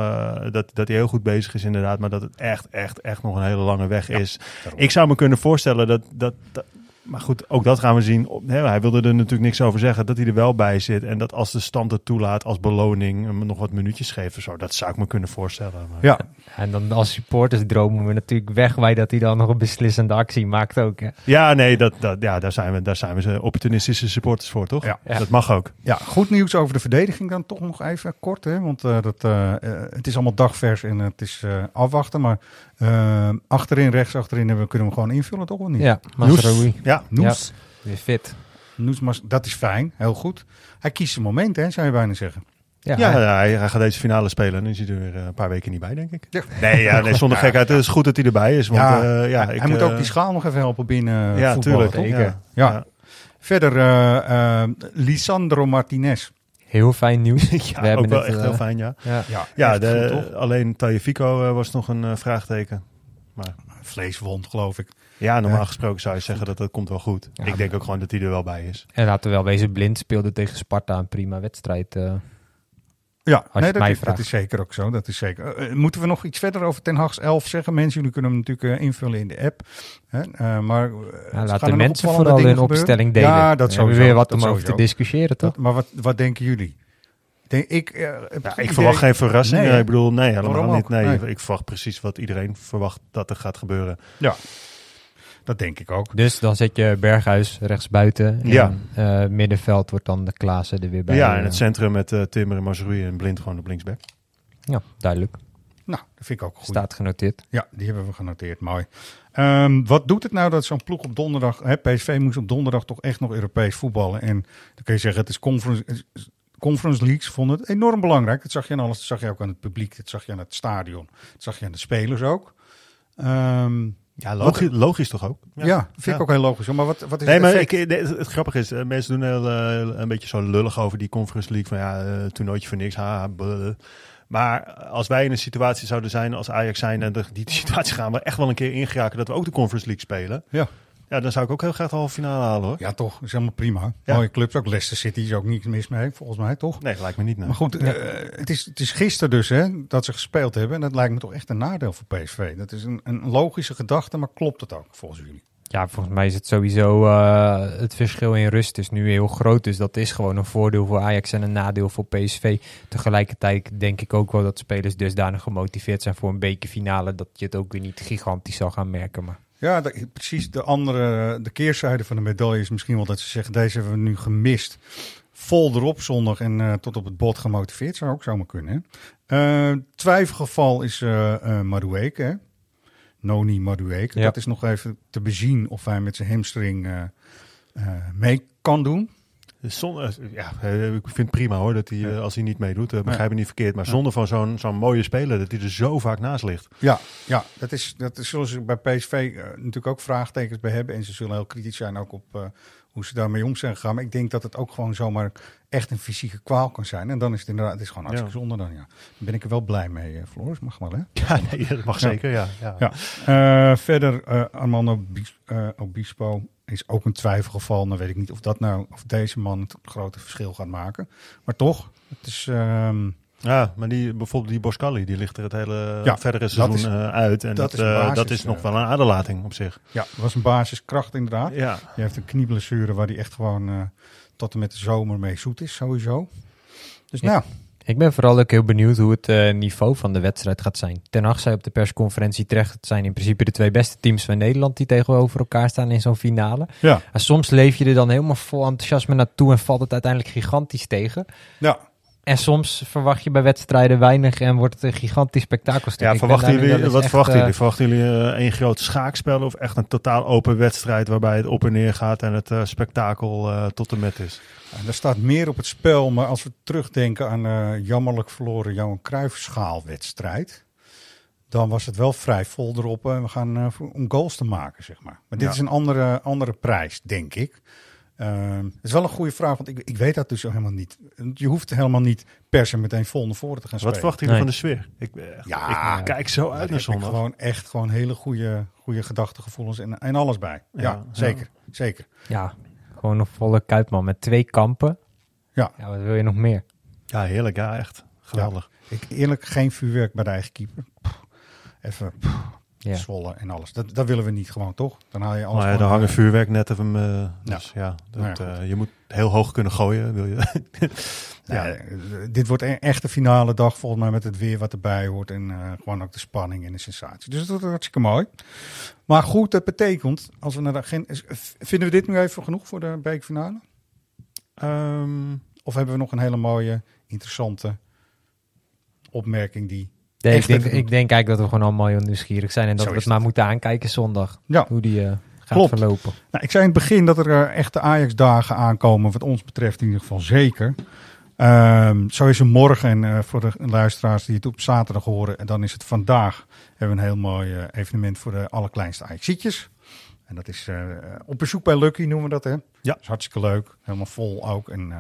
dat, dat hij heel goed bezig is, inderdaad, maar dat het echt, echt, echt nog een hele lange weg is. Ik zou me kunnen voorstellen dat, dat, dat maar goed, ook dat gaan we zien. Hij wilde er natuurlijk niks over zeggen, dat hij er wel bij zit. En dat als de stand het toelaat, als beloning, hem nog wat minuutjes geven. of Zo, dat zou ik me kunnen voorstellen. Maar... Ja. En dan als supporters dromen we natuurlijk weg bij dat hij dan nog een beslissende actie maakt ook. Hè? Ja, nee, dat, dat, ja, daar, zijn we, daar zijn we opportunistische supporters voor, toch? Ja. Dat mag ook. Ja, goed nieuws over de verdediging dan toch nog even kort. Hè? Want eh, dat, eh, eh, het is allemaal dagvers en het is eh, afwachten. Maar eh, achterin, rechts achterin hebben we, kunnen we gewoon invullen, toch of niet? Ja. Ja, Noes. Ja, weer fit. Noes, Mas- dat is fijn, heel goed. Hij kiest zijn moment, hè, zou je bijna zeggen. Ja, ja, hij, hij gaat deze finale spelen en nu is hij er weer eh, een paar weken niet bij, denk ik. Ja. Nee, ja, nee, zonder gekheid. Het is goed dat hij erbij is. Want, ja, eh, ja, hij, ik, hij moet ook die schaal nog even helpen binnen Ja, voetballen, tuurlijk. toch? Ja. Ja. Ja. Verder, Lisandro Martinez. Heel fijn nieuws. Ja, We hebben ook wel het, echt eh, heel fijn, ja. ja. Ja, Ja, echt de, goed, toch? alleen Tagliafico eh, was nog een eh, vraagteken. Maar Vleeswond, geloof ik. ja, normaal Ja. gesproken zou je zeggen dat dat komt wel goed. ik denk ook gewoon dat hij er wel bij is. En laten we wel wezen, Blind speelde tegen Sparta een prima wedstrijd. Ja, Als je nee, het dat, mij is, dat is zeker ook zo. Dat is zeker. Eh, eh, moeten we nog iets verder over Ten Hag's 11 zeggen? Mensen, jullie kunnen hem natuurlijk eh, invullen in de app. Hè? Maar eh, gaan laat de mensen vooral dingen hun opstelling delen. Ja, dat hebben we sowieso. weer wat om over te discussiëren, toch? Dat- maar wat, wat denken jullie? Denk, ik Ja, ik verwacht geen verrassing. Nee, ik bedoel, nee, helemaal niet. Nee, Nee. Ik verwacht precies wat iedereen verwacht dat er gaat gebeuren. Ja, dat denk ik ook. Dus dan zet je Berghuis rechts buiten. En, Ja. eh, middenveld wordt dan de Klaassen er weer bij. ja, in eh. het centrum met eh, Timmer en Mazraoui en Blind gewoon op linksback. Ja, duidelijk. Nou, dat vind ik ook goed. Staat genoteerd. Ja, die hebben we genoteerd. Mooi. Ehm, wat doet het nou dat zo'n ploeg op donderdag... Hè, PSV moest op donderdag toch echt nog Europees voetballen. En dan kun je zeggen, het is conference, conference leagues vonden het enorm belangrijk. Dat zag je aan alles. Dat zag je ook aan het publiek. Dat zag je aan het stadion. Dat zag je aan de spelers ook. Ehm, Ja, wat- logisch, logisch toch ook? Ja, vind ik ook heel logisch. Maar wat, wat is nee, het maar ik, het, het grappige is, eh, mensen doen heel, eh, een beetje zo lullig over die Conference League. Van ja, eh toernooitje voor niks. Ha, bleh. Maar als wij in een situatie zouden zijn als Ajax zijn en de, die situatie gaan we echt wel een keer ingeraken dat we ook de Conference League spelen. Ja. Ja, dan zou ik ook heel graag de halve finale halen hoor. Ja, toch. Dat is helemaal prima. Ja. Mooie clubs. Ook Leicester City is ook niets mis mee, volgens mij, toch? Nee, lijkt me niet. Nee. Maar goed, eh, het, is, het is gisteren dus hè, dat ze gespeeld hebben. En dat lijkt me toch echt een nadeel voor PSV. Dat is een, een logische gedachte, maar klopt het ook volgens jullie? Ja, volgens mij is het sowieso eh, het verschil in rust is nu heel groot. Dus dat is gewoon een voordeel voor Ajax en een nadeel voor PSV. Tegelijkertijd denk ik ook wel dat spelers dusdanig gemotiveerd zijn voor een bekerfinale. Dat je het ook weer niet gigantisch zal gaan merken. Maar Ja, de- precies. De andere, de keerzijde van de medaille is misschien wel dat ze zeggen: deze hebben we nu gemist. Vol erop zondag en eh, tot op het bot gemotiveerd. Zou ook zomaar kunnen. Hè? Eh, twijfelgeval is eh Madueke. hè? Noni Madueke. Ja. Dat is nog even te bezien of hij met zijn hamstring mee kan doen. Dus zon- eh, ja, eh, ik vind het prima hoor, dat hij, eh, als hij niet meedoet, begrijp me niet verkeerd. Maar zonder van zo'n zo'n mooie speler, dat hij er zo vaak naast ligt. Ja, ja dat, is, dat is zoals ze bij PSV natuurlijk ook vraagtekens bij hebben. En ze zullen heel kritisch zijn ook op hoe ze daarmee om zijn gegaan. Maar ik denk dat het ook gewoon zomaar echt een fysieke kwaal kan zijn. En dan is het inderdaad, het is gewoon hartstikke zonde dan, ja. Dan ben ik er wel blij mee, eh, Floris. Mag wel, hè? Ja, nee, dat mag zeker, ja. ja. Ja. Eh, verder, Armando Bis- Obispo is ook een twijfelgeval. Dan weet ik niet of dat nou, of deze man het grote verschil gaat maken. Maar toch, het is... ehm, Ja, maar die, bijvoorbeeld die Boscali, die ligt er het hele Ja, verdere seizoen is- eh, uit. En dat dat, is eh, basis, dat is nog wel een aderlating op zich. Ja, dat was een basiskracht inderdaad. Ja. Je heeft een knieblessure waar hij echt gewoon eh, tot en met de zomer mee zoet is, sowieso. Dus nou, ik ben vooral ook heel benieuwd hoe het eh, niveau van de wedstrijd gaat zijn. Ten Hag zei op de persconferentie terecht, het zijn in principe de twee beste teams van Nederland die tegenover elkaar staan in zo'n finale. Ja. En soms leef je er dan helemaal vol enthousiasme naartoe en valt het uiteindelijk gigantisch tegen. Ja. En soms verwacht je bij wedstrijden weinig en wordt het een gigantisch spektakelstuk. Ja, verwachten jullie, wat echt, verwachten eh, jullie? Verwachten jullie eh, één groot schaakspel of echt een totaal open wedstrijd waarbij het op en neer gaat en het eh, spektakel eh, tot en met is? Ja, er staat meer op het spel, maar als we terugdenken aan eh jammerlijk verloren Johan Cruijff-schaalwedstrijd, dan was het wel vrij vol erop en we gaan eh, om goals te maken, zeg maar. Maar dit Ja. is een andere, andere prijs, denk ik. Ehm, het is wel een goede vraag, want ik, ik weet dat dus helemaal niet. Je hoeft helemaal niet per se meteen vol naar voren te gaan Wat spelen. verwacht jullie van de sfeer? Ik, ben echt- Ja, ik kijk zo uit naar ik zondag. Gewoon echt gewoon hele goede, goede gedachtegevoelens en, en alles bij. Ja, Ja, zeker. Zeker. Ja, gewoon een volle kuipman met twee kampen. Ja. ja. Wat wil je nog meer? Ja, heerlijk. Ja, echt. Geweldig. Ik eerlijk geen vuurwerk bij de eigen keeper. Pff, Even pff, Ja. zwollen en alles. Dat, dat willen we niet gewoon, toch? Dan haal je alles Maar ja, gewoon, hangen eh, vuurwerknetten van me. Dus ja, dat, Nou ja, eh, je moet heel hoog kunnen gooien. Wil je. Ja, eh, dit wordt een echte finale dag volgens mij met het weer wat erbij hoort. En eh, gewoon ook de spanning en de sensatie. Dus dat wordt hartstikke mooi. Maar goed, dat betekent, als we naar de agenda... Vinden we dit nu even genoeg voor de bekerfinale? Ehm, of hebben we nog een hele mooie, interessante opmerking die... Nee, ik, denk, ik denk eigenlijk dat we gewoon allemaal heel nieuwsgierig zijn. En dat Zo we het maar moeten aankijken zondag. Ja. Hoe die eh, gaat Klopt. verlopen. Nou, ik zei in het begin dat er eh, echte Ajax-dagen aankomen, wat ons betreft in ieder geval zeker. Ehm, zo is er morgen, en eh, voor de luisteraars die het op zaterdag horen, en dan is het vandaag, hebben we een heel mooi evenement voor de allerkleinste Ajaxietjes. En dat is op bezoek bij Lucky, noemen we dat hè. Ja. Dat is hartstikke leuk, helemaal vol ook en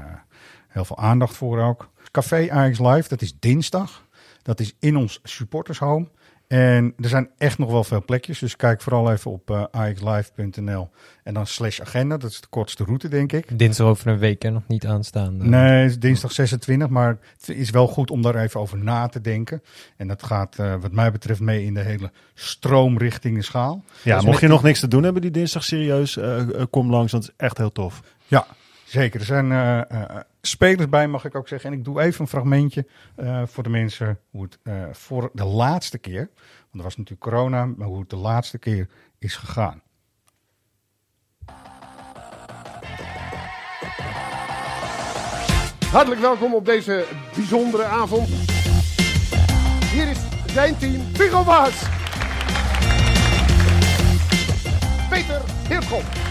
heel veel aandacht voor ook. Café Ajax Live, dat is dinsdag. Dat is in ons supportershome. En er zijn echt nog wel veel plekjes. Dus kijk vooral even op eh axlive.nl en dan slash agenda. Dat is de kortste route, denk ik. Dinsdag over een week en nog niet aanstaan. Nee, het is dinsdag 26, maar het is wel goed om daar even over na te denken. En dat gaat eh, wat mij betreft mee in de hele stroom richting de schaal. ja, Dus mocht je die- nog niks te doen hebben die dinsdag serieus, eh, eh, kom langs, want het is echt heel tof. Ja, zeker. Er zijn eh, eh, spelers bij, mag ik ook zeggen. En ik doe even een fragmentje eh, voor de mensen hoe het voor de laatste keer, want er was natuurlijk corona, maar hoe het de laatste keer is gegaan. Hartelijk welkom op deze bijzondere avond. Hier is zijn team Figo Waas. Peter Heerschop.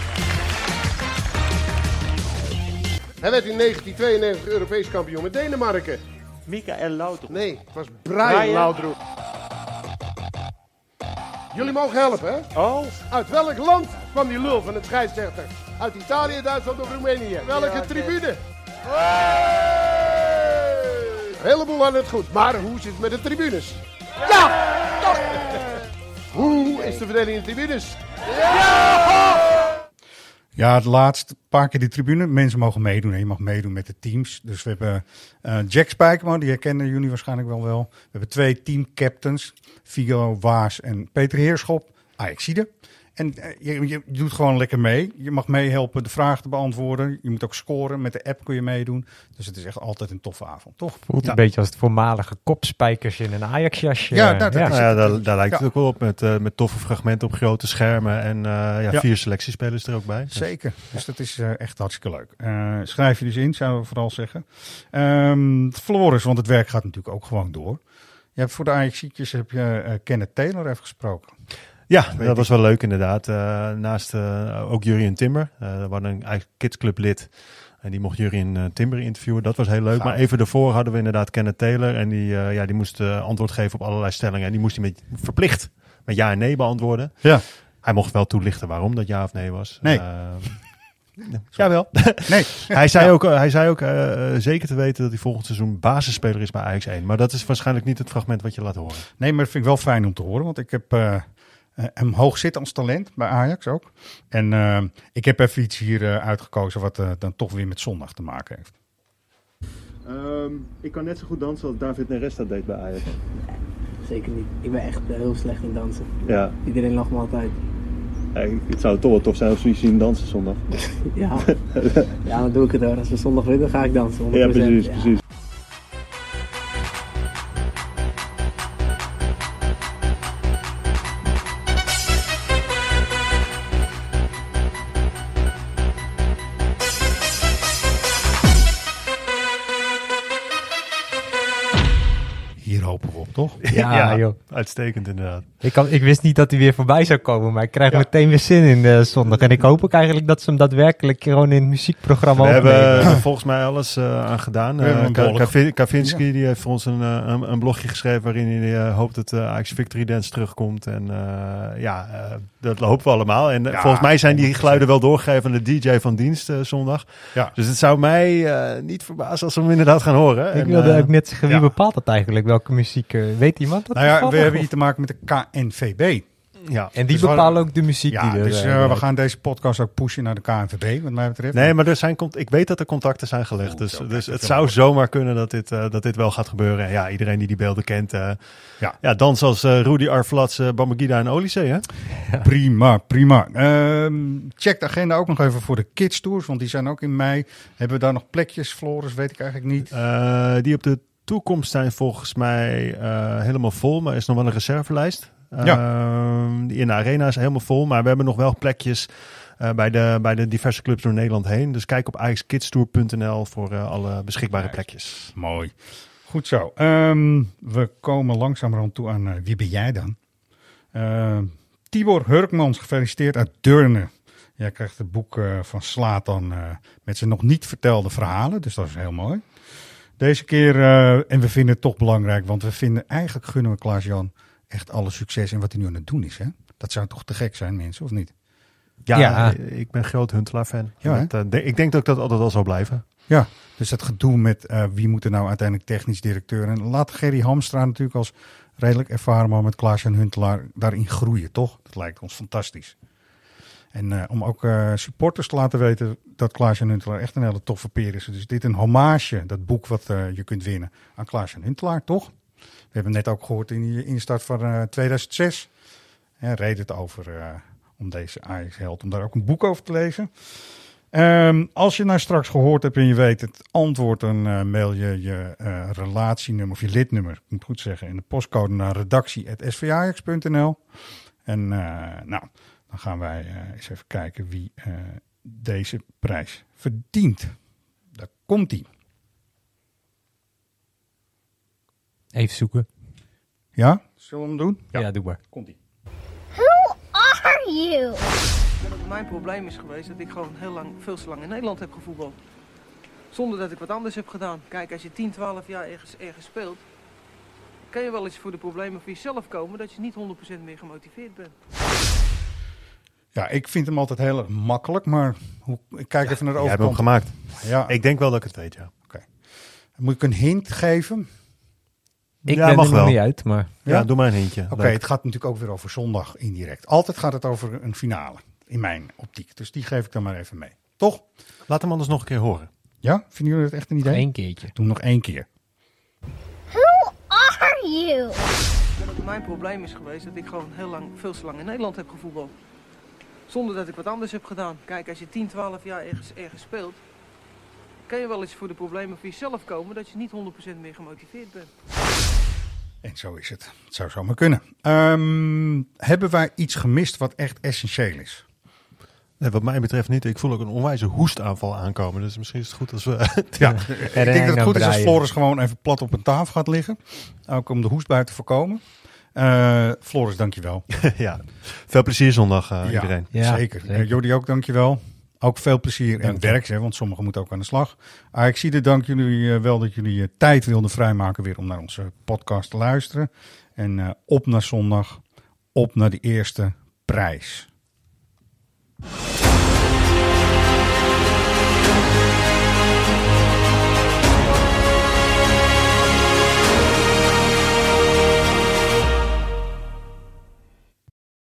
Hij werd in 1992 Europees kampioen met Denemarken. Mikael Laudrup. Nee, het was Brian, Brian. Laudrup. Jullie mogen helpen, hè? Oh. Uit welk land kwam die lul van het scheidsrechter? Uit Italië, Duitsland of Roemenië? Welke tribune? Een heleboel hadden het goed, maar hoe zit het met de tribunes? Ja! Toch! Hoe is de verdeling in de tribunes? Ja, het laatste paar keer die tribune. Mensen mogen meedoen. hè. Je mag meedoen met de teams. Dus we hebben eh, Jack Spijkerman, die herkennen jullie waarschijnlijk wel wel. We hebben twee teamcaptains. Figo Waas en Peter Heerschop. Ajaxide. En eh, je, je doet gewoon lekker mee. Je mag meehelpen de vragen te beantwoorden. Je moet ook scoren. Met de app kun je meedoen. Dus het is echt altijd een toffe avond, toch? Voelt Ja. een beetje als het voormalige kopspijkers in een Ajax-jasje. Ja, dat- dat Nou is ja, het. daar, daar lijkt Ja. het ook wel op met, eh, met toffe fragmenten op grote schermen. En eh, ja, Ja. vier selectiespelers er ook bij. Dus- Zeker. Dus dat is echt hartstikke leuk. Eh, schrijf je dus in, zouden we vooral zeggen. Ehm Floris, want het werk gaat natuurlijk ook gewoon door. Je hebt voor de Ajaxietjes heb je Kenneth Taylor even gesproken. Ja, dat was wel leuk inderdaad. Eh, naast eh, ook Jurien Timber. Eh we hadden een eigen kidsclub lid. En die mocht Jurien Timber interviewen. Dat was heel leuk. Gaaf. Maar even daarvoor hadden we inderdaad Kenneth Taylor. En die, ja, die moest antwoord geven op allerlei stellingen. En die moest hij met, verplicht met ja en nee beantwoorden. Ja. Hij mocht wel toelichten waarom dat ja of nee was. Nee. Jawel. Nee. hij zei Ja. ook, hij zei ook zeker te weten dat hij volgend seizoen basisspeler is bij Ajax 1. Maar dat is waarschijnlijk niet het fragment wat je laat horen. Nee, maar dat vind ik wel fijn om te horen. Want ik heb hem hoog zitten als talent bij Ajax ook. En eh, ik heb even iets hier eh, uitgekozen wat eh, dan toch weer met zondag te maken heeft. Ehm, ik kan net zo goed dansen als David Neres dat deed bij Ajax. Zeker niet. Ik ben echt eh, heel slecht in dansen. Ja. Iedereen lacht me altijd. het zou toch wel tof zijn als we je zien dansen zondag. Ja. ja, dan doe ik het hoor. Als we zondag winnen, ga ik dansen. 100%. Ja, precies, Ja. precies. Ja, joh. Uitstekend inderdaad. Ik, kan, ik wist niet dat hij weer voorbij zou komen, maar ik krijg meteen weer zin in de zondag. En ik hoop ook eigenlijk dat ze hem daadwerkelijk gewoon in het muziekprogramma We hebben er volgens mij alles eh, aan gedaan. Eh. Kavi- Kavinski Ja. die heeft voor ons een, eh, een, een blogje geschreven waarin hij eh, hoopt dat eh Ajax Victory Dance terugkomt. En eh, ja, eh, Dat hopen we allemaal. En eh, Ja, volgens mij zijn die 100%. geluiden wel doorgegeven aan de DJ van dienst eh, zondag. Ja. Dus het zou mij eh, niet verbazen als we hem inderdaad gaan horen. Ik En, wilde eh, ook net zeggen, wie ja. bepaalt dat eigenlijk? Welke muziek? eh, weet iemand dat? Nou ja, we? Hebben hier te maken met de KNVB. Ja. En die Dus bepalen ook de muziek Ja, die er... dus eh, eh, we gaan deze podcast ook pushen naar de KNVB, wat mij betreft. Nee, maar er zijn, ik weet dat er contacten zijn gelegd. dus dus het zou zomaar kunnen dat dit, eh, dat dit wel gaat gebeuren. En ja, iedereen die die beelden kent. eh, Ja. ja, dans als Rudy Arflats, eh Bamagida en Olysee, hè? Prima, prima. Ehm, check de agenda ook nog even voor de Kids Tours, want die zijn ook in mei. Hebben we daar nog plekjes, Floris? Weet ik eigenlijk niet. Die op de toekomst zijn volgens mij eh, helemaal vol, maar er is nog wel een reservelijst. Ehm, die in de arena is helemaal vol, maar we hebben nog wel plekjes eh, bij, de, bij de diverse clubs door Nederland heen. Dus kijk op axkidstour.nl voor eh, alle beschikbare plekjes. Mooi. Goed zo. Ehm, we komen langzamerhand toe aan wie ben jij dan? Ehm, Tibor Hurkmans, gefeliciteerd uit Deurne. Jij krijgt het boek van Slatan eh met zijn nog niet vertelde verhalen, dus dat is heel mooi. Deze keer, eh, en we vinden het toch belangrijk, want we vinden eigenlijk gunnen we Klaas-Jan echt alle succes in wat hij nu aan het doen is. Hè? Dat zou toch te gek zijn, mensen, of niet? Ja, Ja. eh, ik ben groot Huntelaar-fan. Ja? Dat, eh, de- ik denk dat ik dat altijd al zal blijven. Ja, dus dat gedoe met eh, wie moet er nou uiteindelijk technisch directeur. En laat Gerry Hamstra natuurlijk als redelijk ervaren man met Klaas-Jan Huntelaar daarin groeien, toch? Dat lijkt ons fantastisch. En eh, om ook eh, supporters te laten weten dat Klaas-Jan Huntelaar echt een hele toffe peer is. Dus dit een hommage, dat boek wat eh, je kunt winnen aan Klaas-Jan Huntelaar, toch? We hebben net ook gehoord in die instart van eh 2006. Hè, reed het over om deze Ajax-held, om daar ook een boek over te lezen. Ehm, als je nou straks gehoord hebt en je weet het antwoord, dan mail je je relatienummer of je lidnummer, ik moet goed zeggen, in de postcode naar redactie.svajax.nl. En nou, dan gaan wij eh, eens even kijken wie eh, deze prijs verdient. Daar komt hij. Even zoeken. Ja? Zullen we hem doen? Ja, doe maar. Komt ie. Who are you? Mijn probleem is geweest dat ik gewoon heel lang, veel te lang in Nederland heb gevoetbald. Zonder dat ik wat anders heb gedaan. Kijk, als je 10, 12 jaar ergens, ergens speelt, kan je wel eens voor de problemen voor jezelf komen dat je niet 100% meer gemotiveerd bent. Ja, ik vind hem altijd heel erg makkelijk, maar hoe, ik kijk even naar de Jij hebt hem overkant. gemaakt. Ja. Ik denk wel dat ik het weet, ja. Moet ik een hint geven? Ik Ja, ben mag er nog wel. niet uit, maar... Ja, doe maar een hintje. Oké, het gaat natuurlijk ook weer over zondag indirect. Altijd gaat het over een finale, in mijn optiek. Dus die geef ik dan maar even mee. Toch? Laat hem anders nog een keer horen. Ja? Vinden jullie het echt een idee? Eén keertje. Doe nog één keer. Who are you? Mijn probleem is geweest dat ik gewoon heel lang, veel te lang in Nederland heb gevoetbald. Zonder dat ik wat anders heb gedaan. Kijk, als je 10, 12 jaar ergens, ergens speelt, kan je wel eens voor de problemen voor jezelf komen dat je niet 100% meer gemotiveerd bent. En zo is het. Het zou zomaar kunnen. Ehm, hebben wij iets gemist wat echt essentieel is? Nee, wat mij betreft niet. Ik voel ook een onwijze hoestaanval aankomen. Dus misschien is het goed als we... Ja, ik denk dat het goed is als Floris gewoon even plat op een tafel gaat liggen. Ook om de hoest buiten te voorkomen. Eh Floris, dankjewel. ja, veel plezier zondag eh, Ja, iedereen. zeker. Eh, Jordi ook, dankjewel. Ook veel plezier en werk, hè, want sommigen moeten ook aan de slag. Ah, ik zie er dank jullie wel dat jullie tijd wilden vrijmaken weer om naar onze podcast te luisteren. En eh, op naar zondag, op naar de eerste prijs.